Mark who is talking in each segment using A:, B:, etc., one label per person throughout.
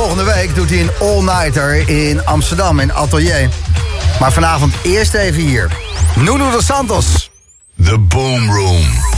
A: volgende week doet hij een all-nighter in Amsterdam in Atelier. Maar vanavond eerst even hier. Nuno dos Santos.
B: The Boom Room.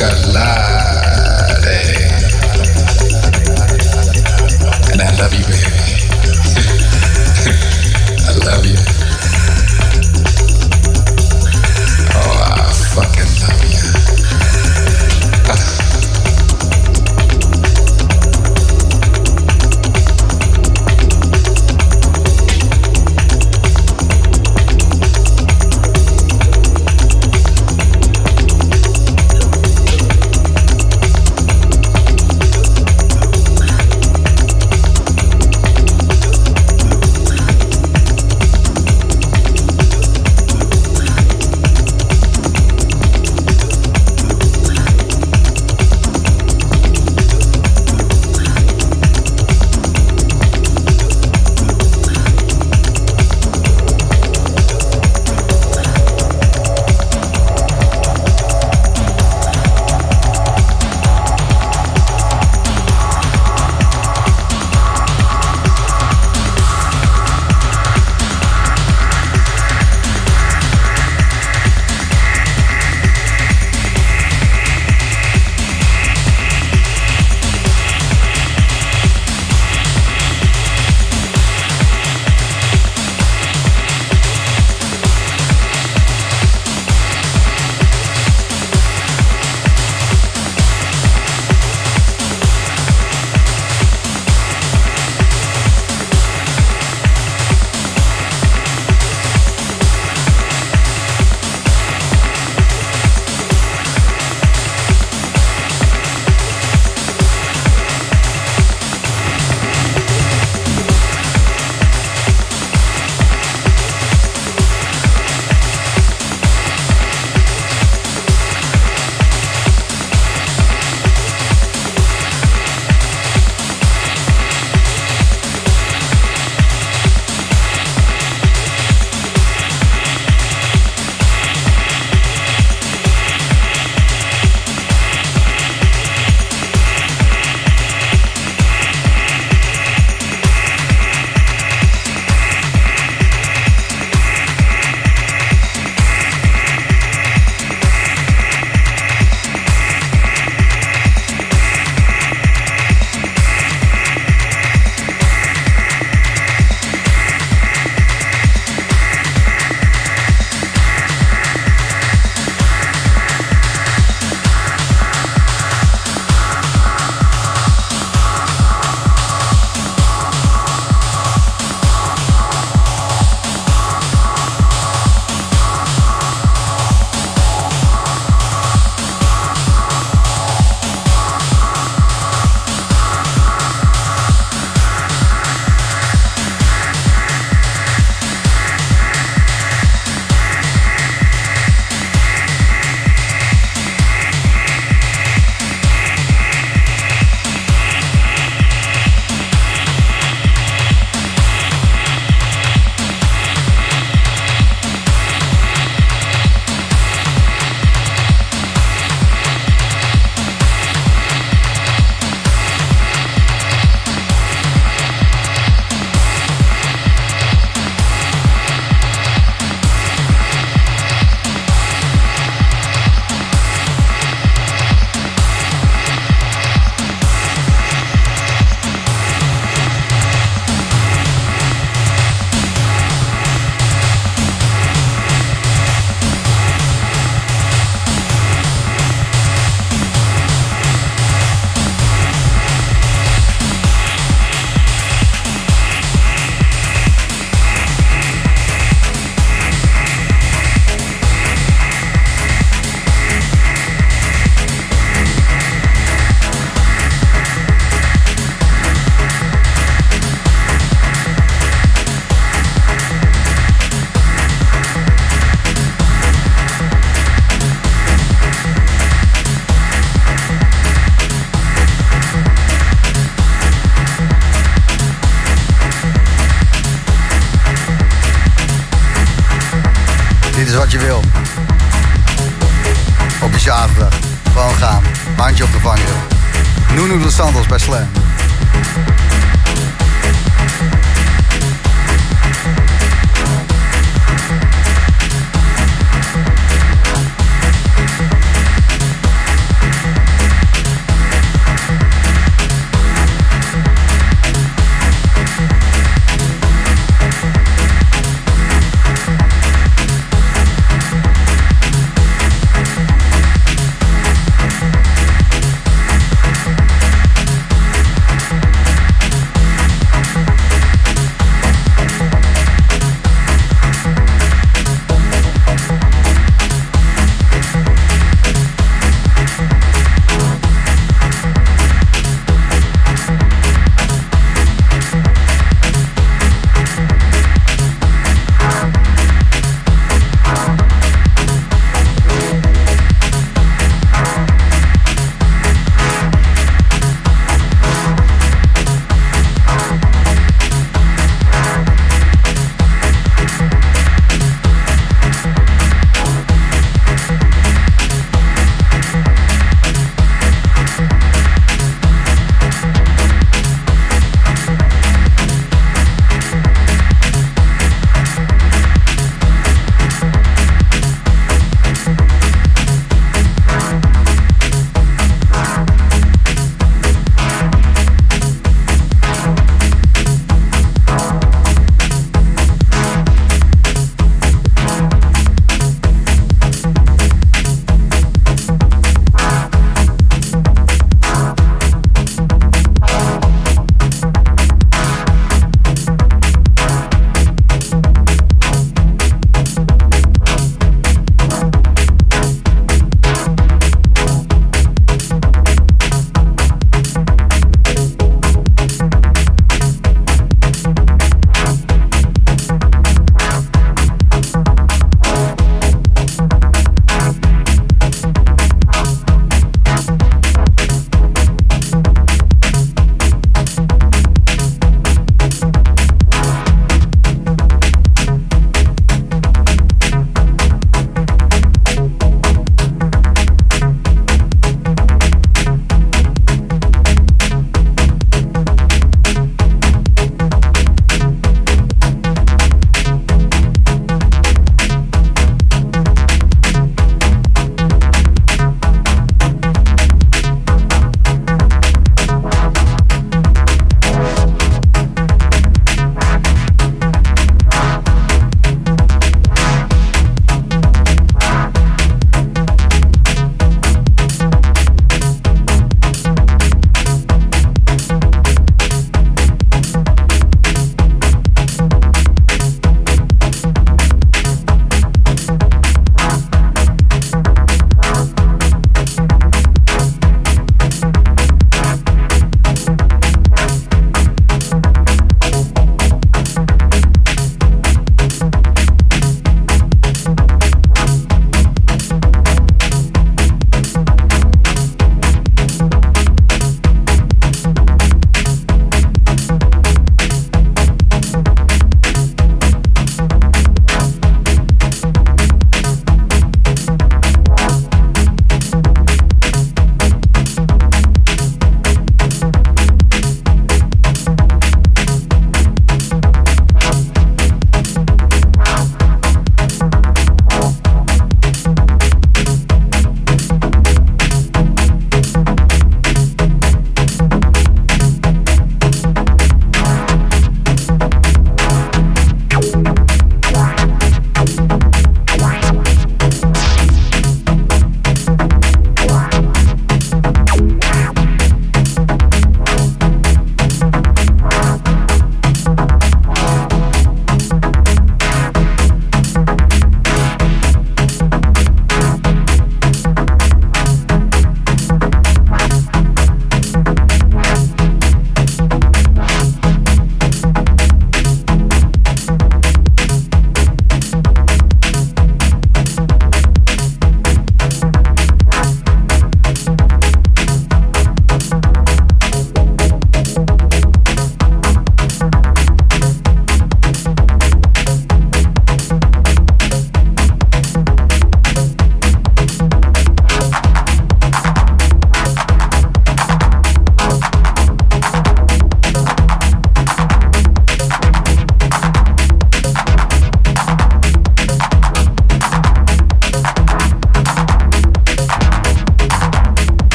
A: Carla.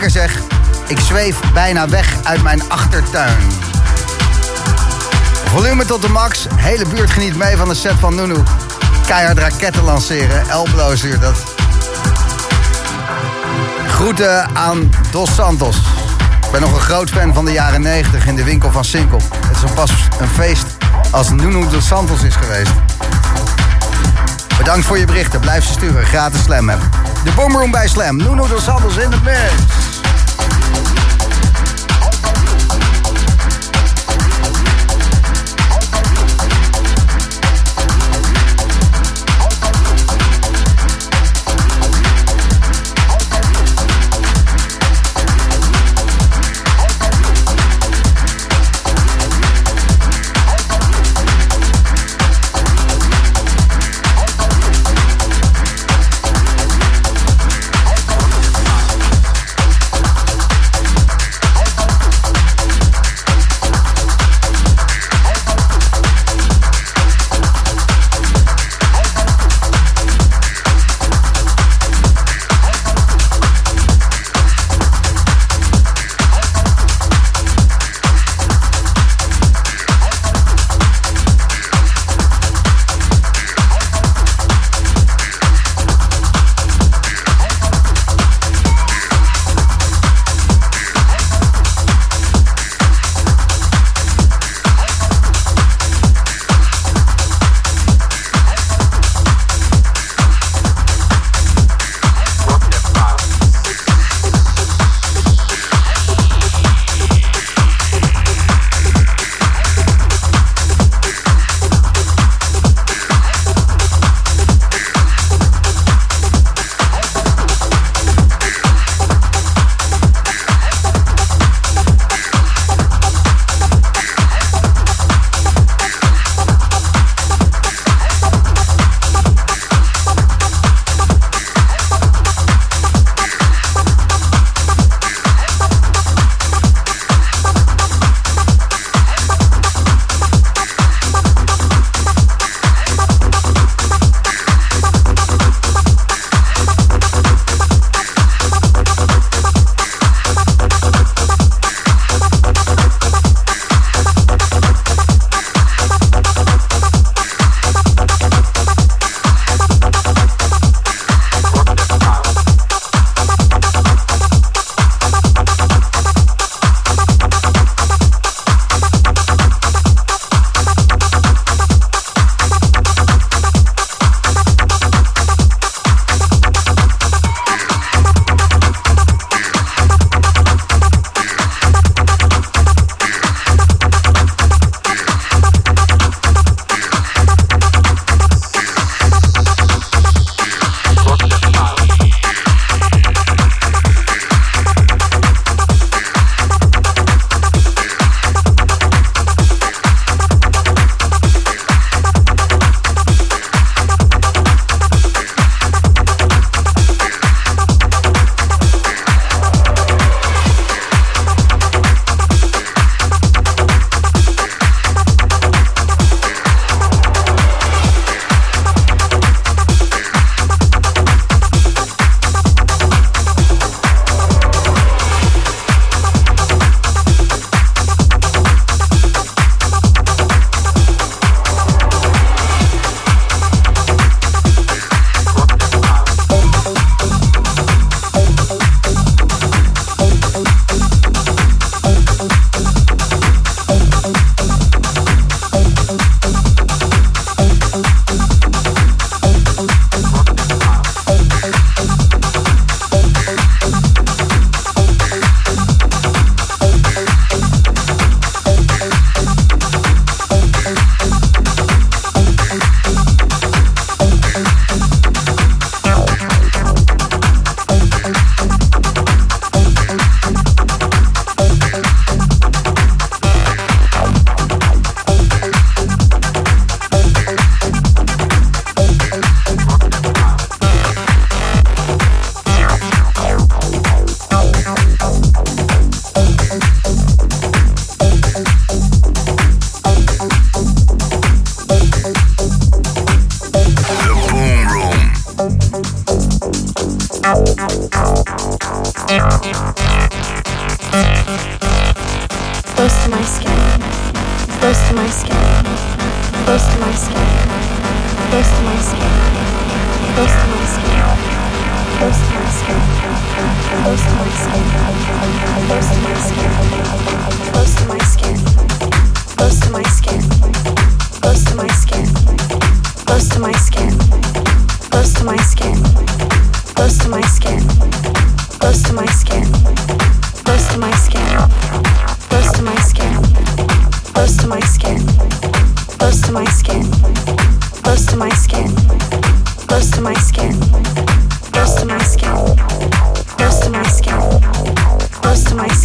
A: Lekker zeg. Ik zweef bijna weg uit mijn achtertuin. Volume tot de max. Hele buurt geniet mee van de set van Nunu. Keihard raketten lanceren. Elblo stuurt dat. Groeten aan Dos Santos. Ik ben nog een groot fan van de jaren 90 in de winkel van Sinkel. Het is pas een feest als Nunu Dos Santos is geweest. Bedankt voor je berichten. Blijf ze sturen. Gratis Slam hebben. De Boomroom bij Slam. Nuno Dos Santos in het mix.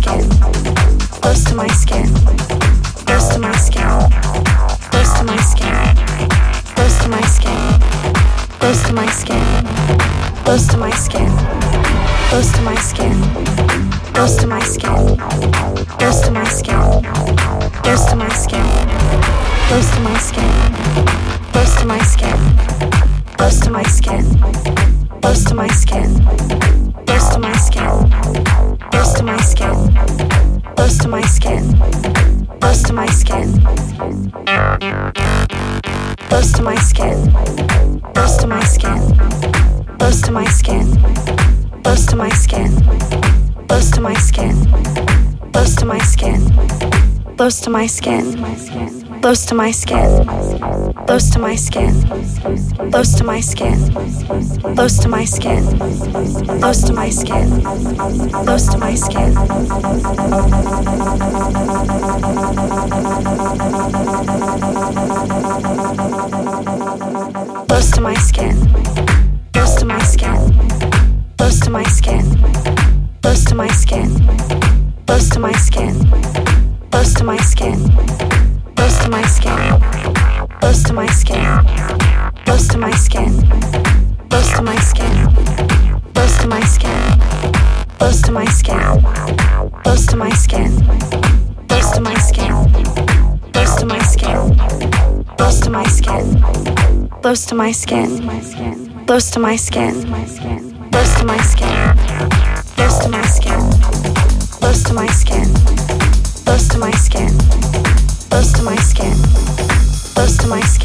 C: skin, close to my skin, close to my skin, close to my skin, close to my skin, close to my skin, close to my skin, close to my skin, close to my skin, close to my skin, close to my skin, close to my skin, close to my skin, close to my skin, close to my skin, close to my skin, close to my skin. Close to my skin. Close to my skin. Close to my skin. Close to my skin. Close to my skin. Close to my skin. Close to my skin. Close to my skin. Close to my skin. Close to my skin close to my skin, close to my skin, close to my skin, close to my skin, close to my skin. Close to my skin, close to my skin,
A: close to my skin, close to my skin, close to my skin close to my skin, close to my skin, close to my skin, close to my skin, close to my skin. Close to my skin, close to my skin, close to my skin.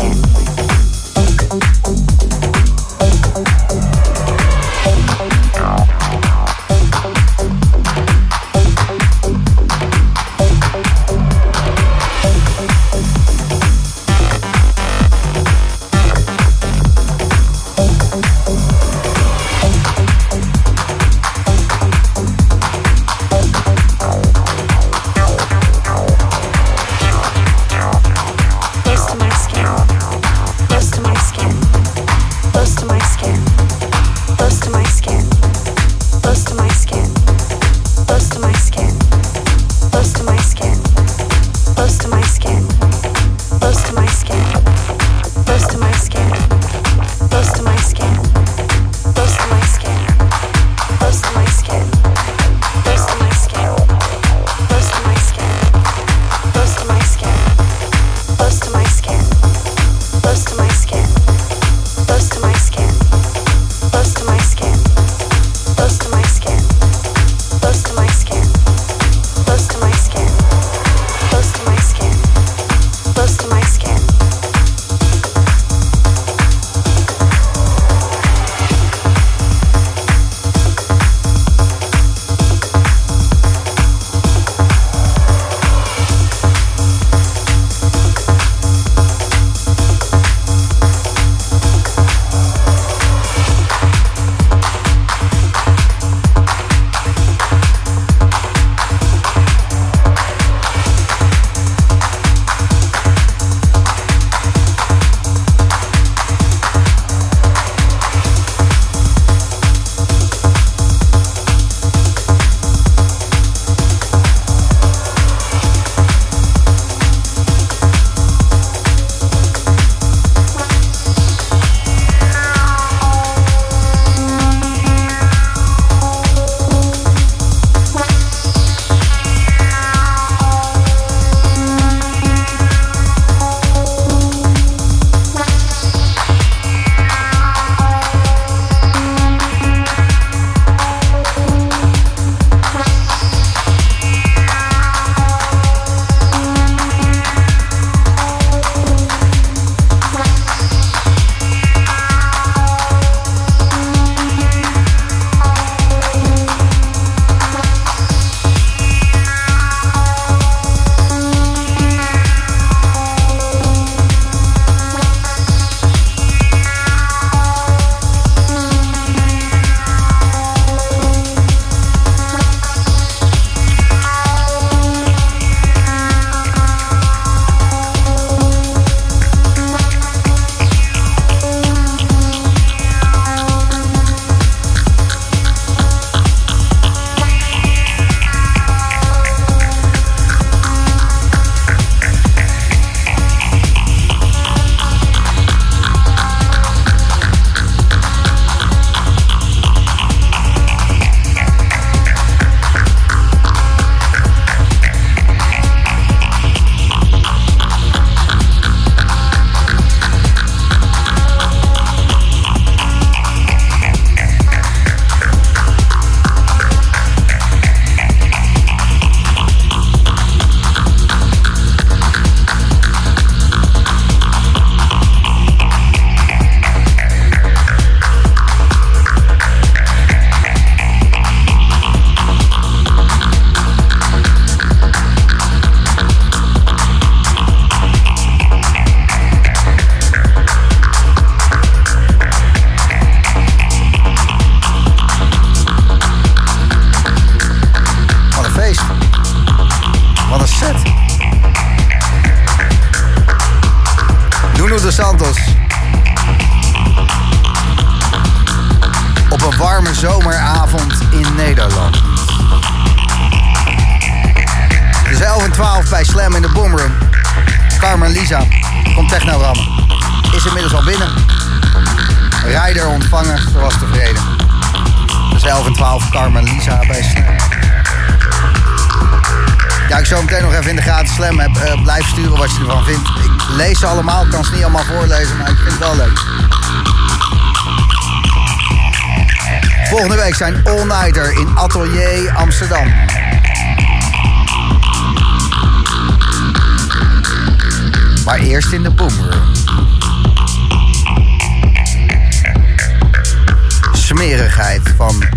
A: Smerigheid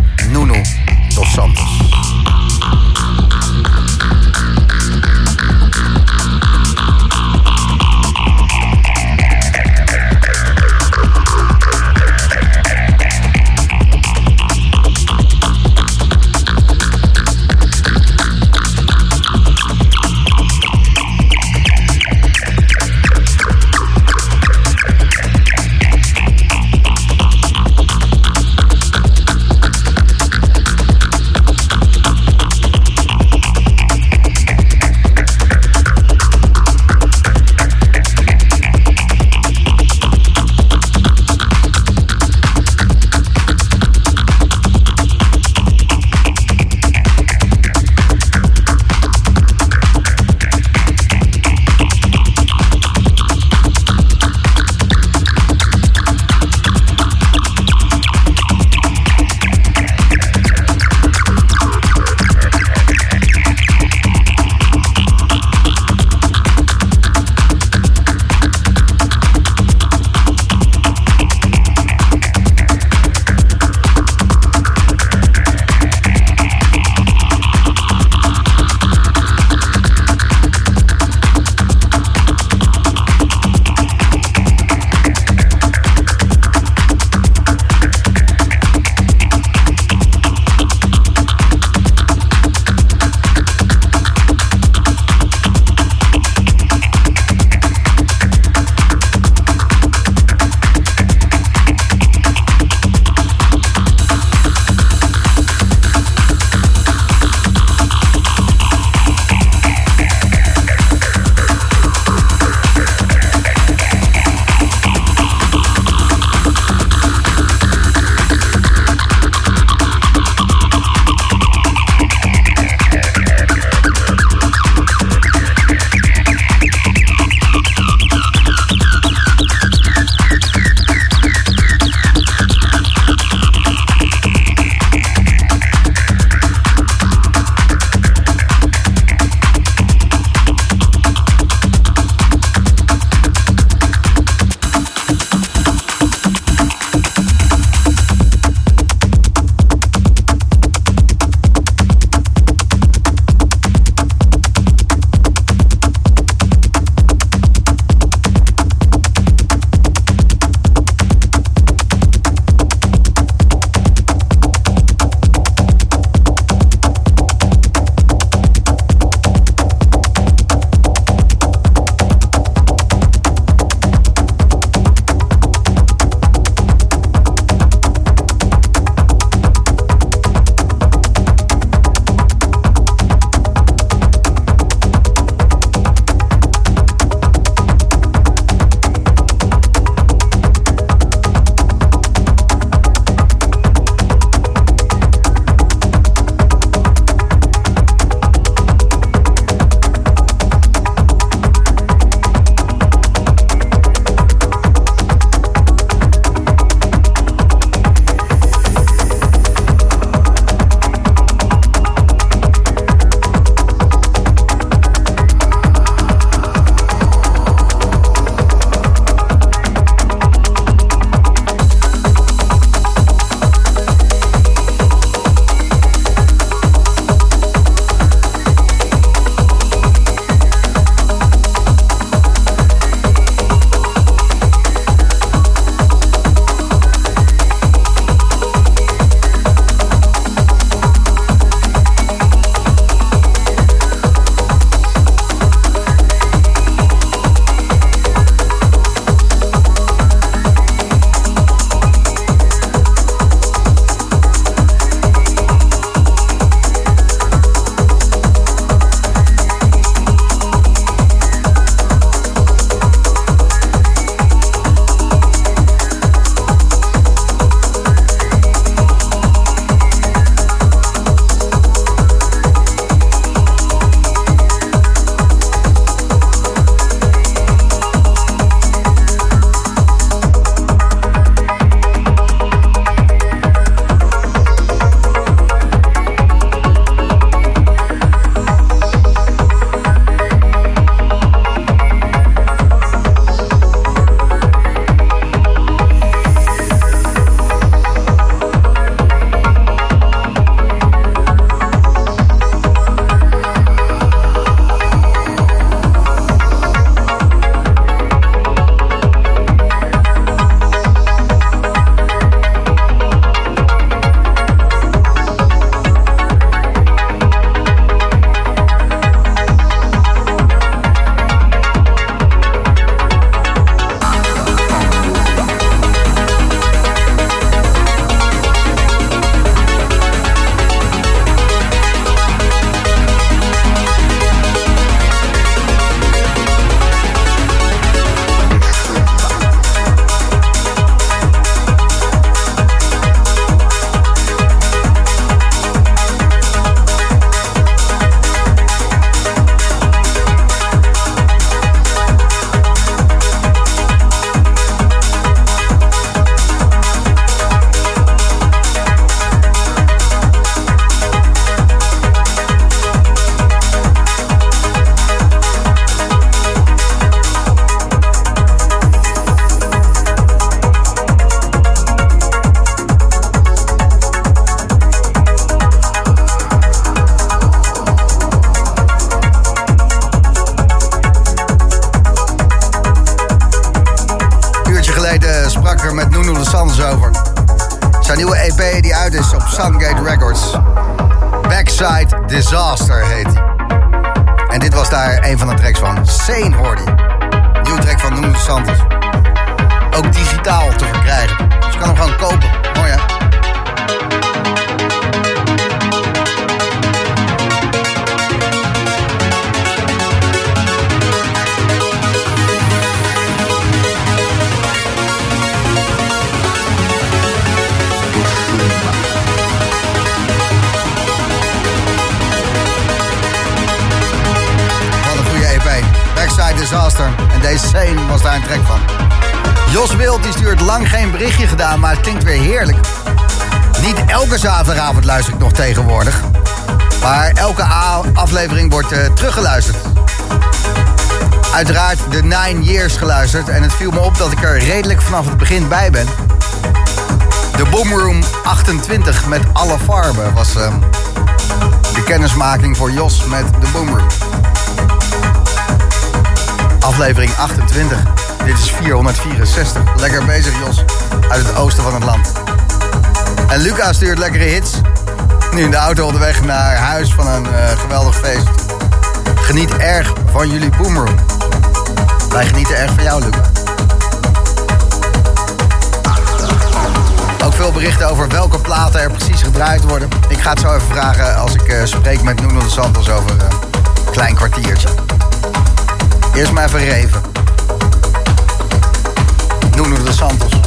A: van. Jos Wild die stuurt lang geen berichtje gedaan, maar het klinkt weer heerlijk. Niet elke zaterdagavond luister ik nog tegenwoordig. Maar elke aflevering wordt eh, teruggeluisterd. Uiteraard de Nine Years geluisterd. En het viel me op dat ik er redelijk vanaf het begin bij ben. De Boomroom 28 met alle farben was eh, de kennismaking voor Jos met de Boomroom. Aflevering 28. Dit is 464. Lekker bezig, Jos. Uit het oosten van het land. En Luca stuurt lekkere hits. Nu in de auto onderweg naar huis van een eh, geweldig feest. Geniet erg van jullie boomroom. Wij genieten erg van jou, Luca. Ook veel berichten over welke platen er precies gedraaid worden. Ik ga het zo even vragen als ik eh, spreek met Nuno de Santos over eh, een klein kwartiertje. Eerst maar even reven. Nuno de Santos.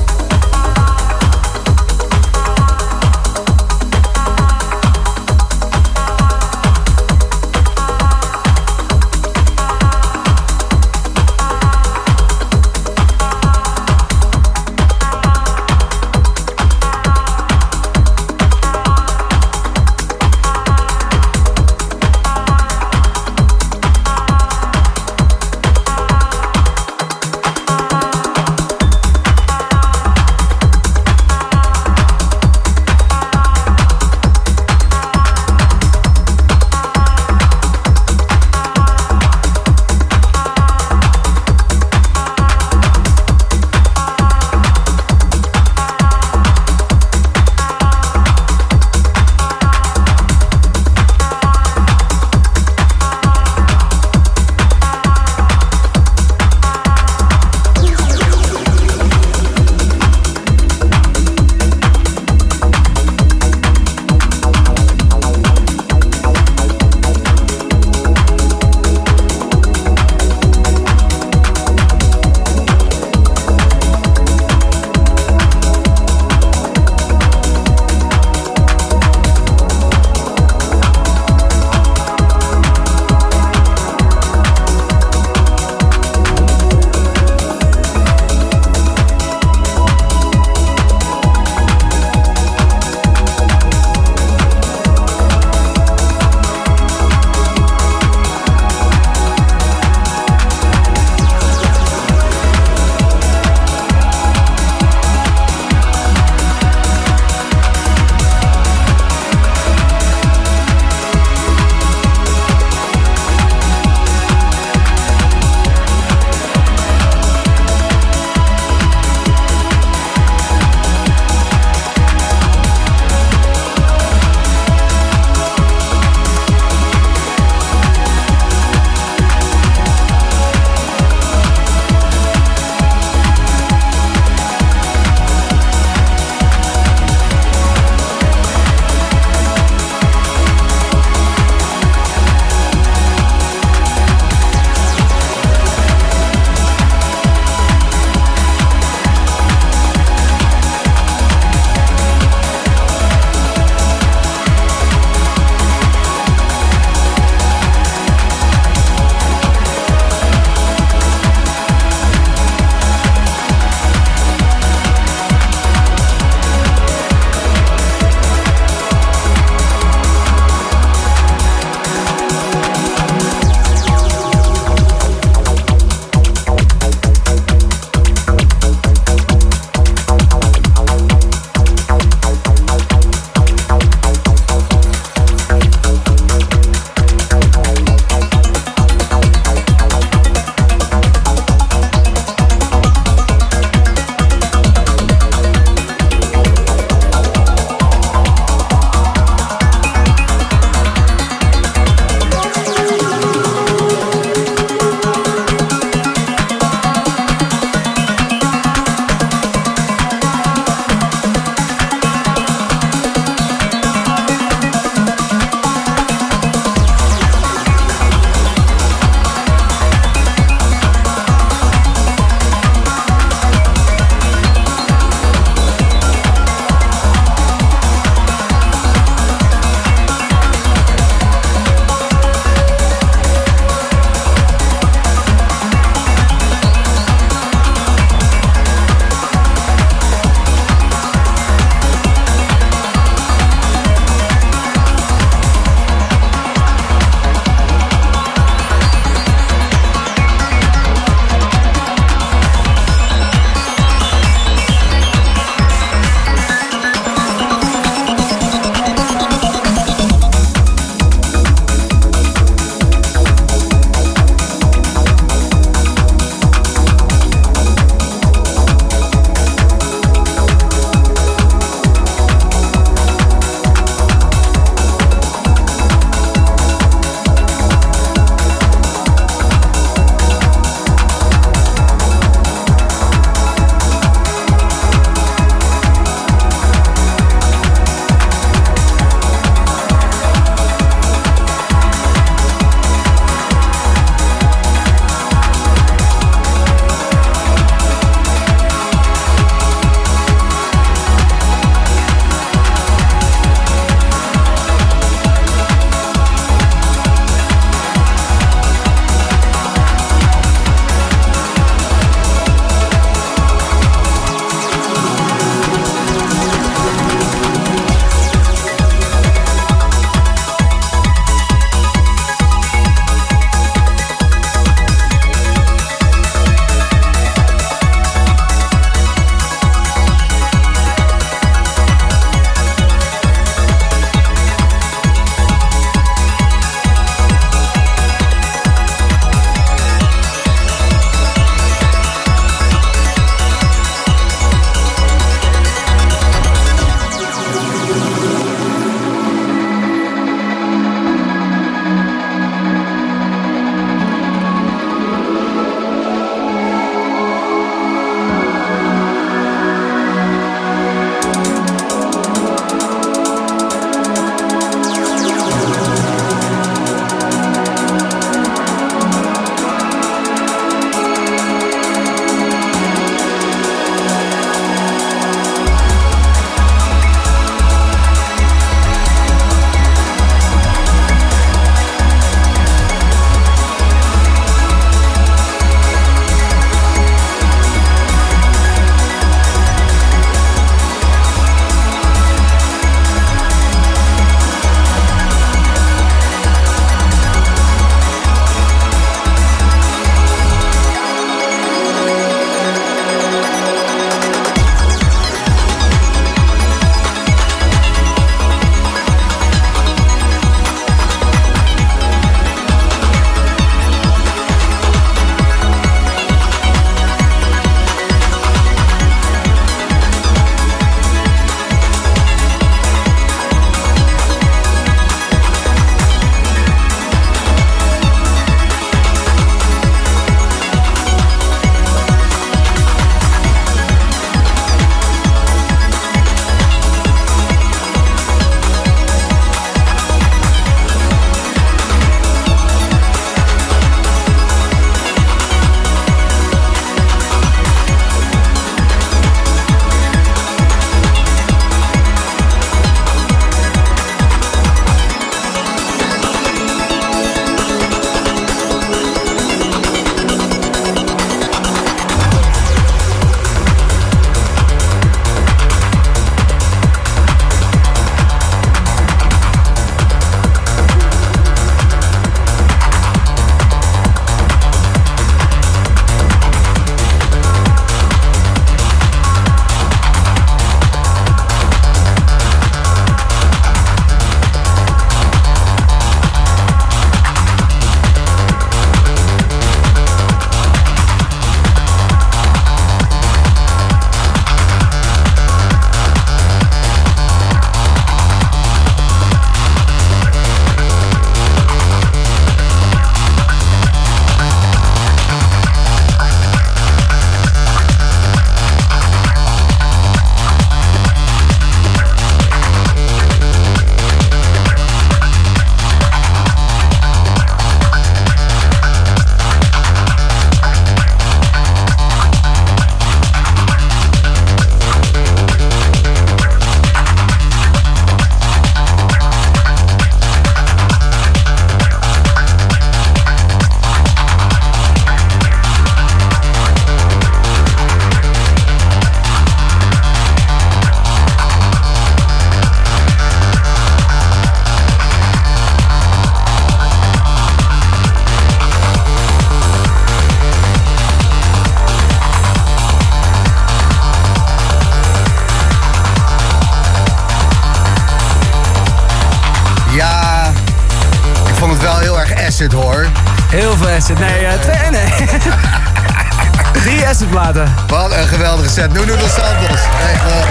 D: Nee, eh, twee, nee. Drie acid-platen.
A: Wat een geweldige set. Nuno dos Santos. Echt wel.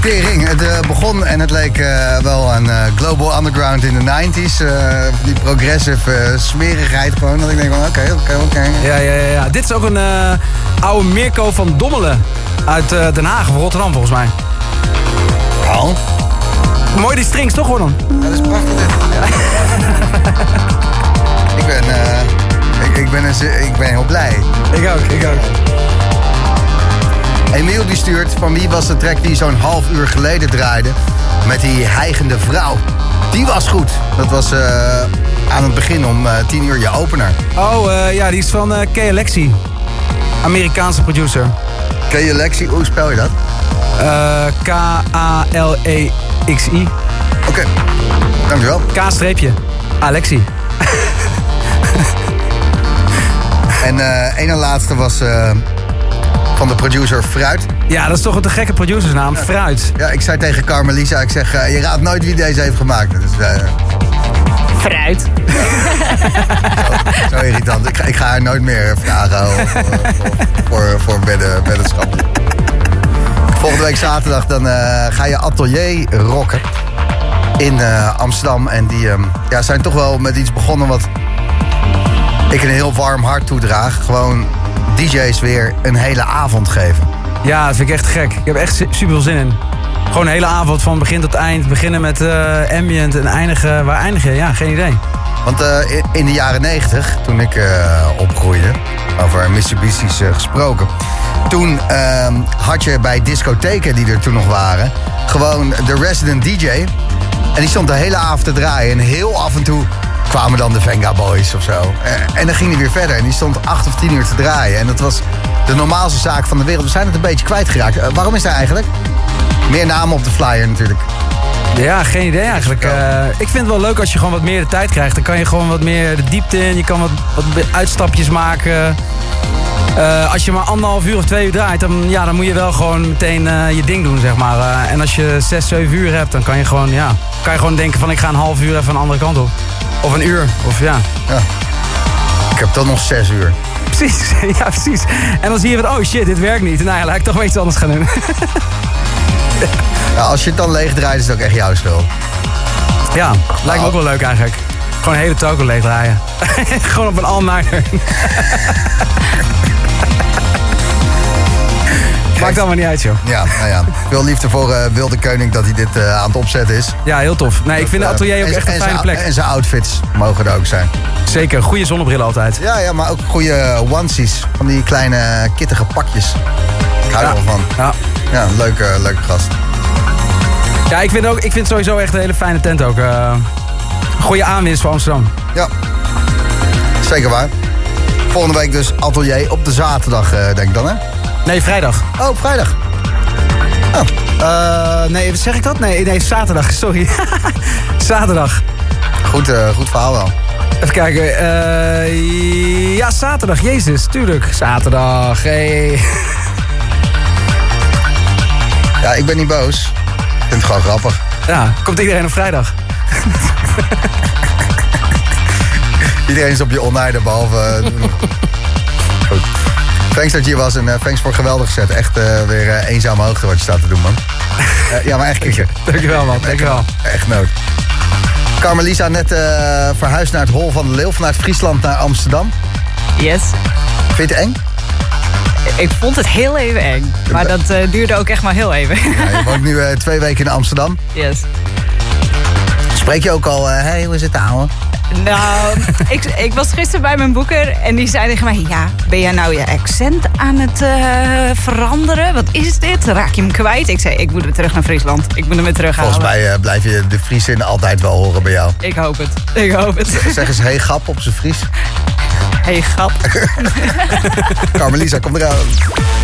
A: Tering, het eh, begon en het leek eh, wel aan eh, Global Underground in de 90s. eh, die progressive eh, smerigheid gewoon. Dat ik denk van oké, oké, oké.
D: Ja, ja, ja, ja. Dit is ook een eh, oude Mirko van Dommelen. Uit eh, Den Haag of Rotterdam volgens mij.
A: Al?
D: Mooi die strings toch dan?
A: Ja, dat is prachtig dit. ik ben, eh, ik, ik, ben een, ik ben heel blij.
D: Ik ook, ik ook.
A: Emiel die stuurt van wie was de track die zo'n half uur geleden draaide met die hijgende vrouw. Die was goed. Dat was eh, aan het begin om eh, 10 uur je opener.
D: Oh, ja, die is van Kay Alexi. Amerikaanse producer.
A: Ken je Lexi? Hoe spel je dat?
D: Eh, K-A-L-E-X-I.
A: Oké, dankjewel.
D: K-streepje. Alexi.
A: En eh een en laatste was eh, van de producer Fruit.
D: Ja, dat is toch een te gekke producersnaam. Fruit.
A: Ja, ik zei tegen Carmelisa, ik zeg, eh, je raadt nooit wie deze heeft gemaakt. Dat is eh,
E: Fruit.
A: zo irritant. Ik, ga- ik ga haar nooit meer vragen of, voor, voor, voor. Volgende week zaterdag dan eh, ga je atelier rocken in eh, Amsterdam. En die ehm, ja, zijn toch wel met iets begonnen wat ik een heel warm hart toedraag. Gewoon DJ's weer een hele avond geven.
D: Ja, dat vind ik echt gek. Ik heb echt su- super veel zin in. Gewoon een hele avond van begin tot eind. Beginnen met eh, ambient en eindigen. Waar eindig je? Ja, geen idee.
A: Want eh, in- de jaren 90, toen ik eh, opgroeide, over Mitsubishi's eh, gesproken. Toen ehm, had je bij discotheken die er toen nog waren, gewoon de resident DJ. En die stond de hele avond te draaien. En heel af en toe kwamen dan de Venga Boys of zo. En dan ging hij weer verder. En die stond acht of tien uur te draaien. En dat was de normaalste zaak van de wereld. We zijn het een beetje kwijtgeraakt. Waarom is dat eigenlijk? Meer namen op de flyer natuurlijk.
D: Ja, geen idee eigenlijk. Eh, ik vind het wel leuk als je gewoon wat meer de tijd krijgt. Dan kan je gewoon wat meer de diepte in. Je kan wat, wat uitstapjes maken. Eh, als je maar anderhalf uur of twee uur draait, dan, ja, dan moet je wel gewoon meteen eh, je ding doen, zeg maar. En als je zes, zeven uur hebt, dan kan je gewoon, ja, kan je gewoon denken van ik ga een half uur even een andere kant op. Of een uur, of ja.
A: Ik heb dan nog zes uur.
D: Precies, ja precies. En dan zie je van, oh shit, dit werkt niet. Nou ja, laat ik toch wel iets anders gaan doen.
A: Ja, als je het dan leeg draait, is het ook echt jouw schuld.
D: ja, lijkt me ook wel leuk eigenlijk. Gewoon een hele toko leeg draaien. gewoon op een all-nighter. Maakt allemaal niet uit, joh.
A: Ja, nou ja. Veel liefde voor eh, Wilde Koning dat hij dit eh, aan het opzetten is.
D: Ja, heel tof. Nee, ik vind de
A: eh,
D: atelier ook
A: en-
D: echt een
A: en
D: fijne plek.
A: En zijn outfits mogen er ook zijn.
D: Zeker, goede zonnebril altijd.
A: Ja, ja, maar ook goede onesies. Van die kleine kittige pakjes. Hou er wel van.
D: Ja.
A: Ja, leuke, leuke gast.
D: Ja, ik vind, ook, ik vind sowieso echt een hele fijne tent ook. eh goede aanwinst voor Amsterdam.
A: Ja, zeker waar. Volgende week dus atelier op de zaterdag, eh, denk ik dan, hè?
D: Nee, vrijdag.
A: Oh, vrijdag.
D: Eh, nee, wat zeg ik dat? Nee, nee, zaterdag, sorry. zaterdag.
A: Goed, goed verhaal wel.
D: Even kijken. ja, zaterdag. Jezus, tuurlijk. Zaterdag. Hey.
A: Ja, ik ben niet boos. Ik vind het gewoon grappig.
D: Ja, komt iedereen op vrijdag?
A: Iedereen is op je oneinde, behalve... eh, Goed. Thanks dat je hier was en eh, thanks voor een geweldig set. Echt eh, weer eenzame hoogte wat je staat te doen, man. Eh, ja, maar echt kikker.
D: Dankjewel, man. Dankjewel.
A: Echt nood. Carmelisa net eh, verhuisd naar het Hol van de Leeuw... vanuit Friesland naar Amsterdam.
E: Yes.
A: Vind je het eng?
E: Ik vond het heel even eng. Maar dat eh, duurde ook echt maar heel even.
A: Ja, je woont nu eh, twee weken in Amsterdam.
E: yes.
A: Spreek je ook al... eh hey, hoe is het, ouwe?
E: Nou, ik, ik was gisteren bij mijn boeker en die zei tegen mij... Ja, ben jij nou je accent aan het veranderen? Wat is dit? Raak je hem kwijt? Ik zei, ik moet weer terug naar Friesland. Ik moet hem weer terughalen.
A: Volgens mij blijf je de Friesin altijd wel horen bij jou.
E: Ik hoop het. Ik hoop het.
A: Zeg eens, hey, grap op zijn Fries.
E: Hey, grap.
A: Carmelisa, kom eraan.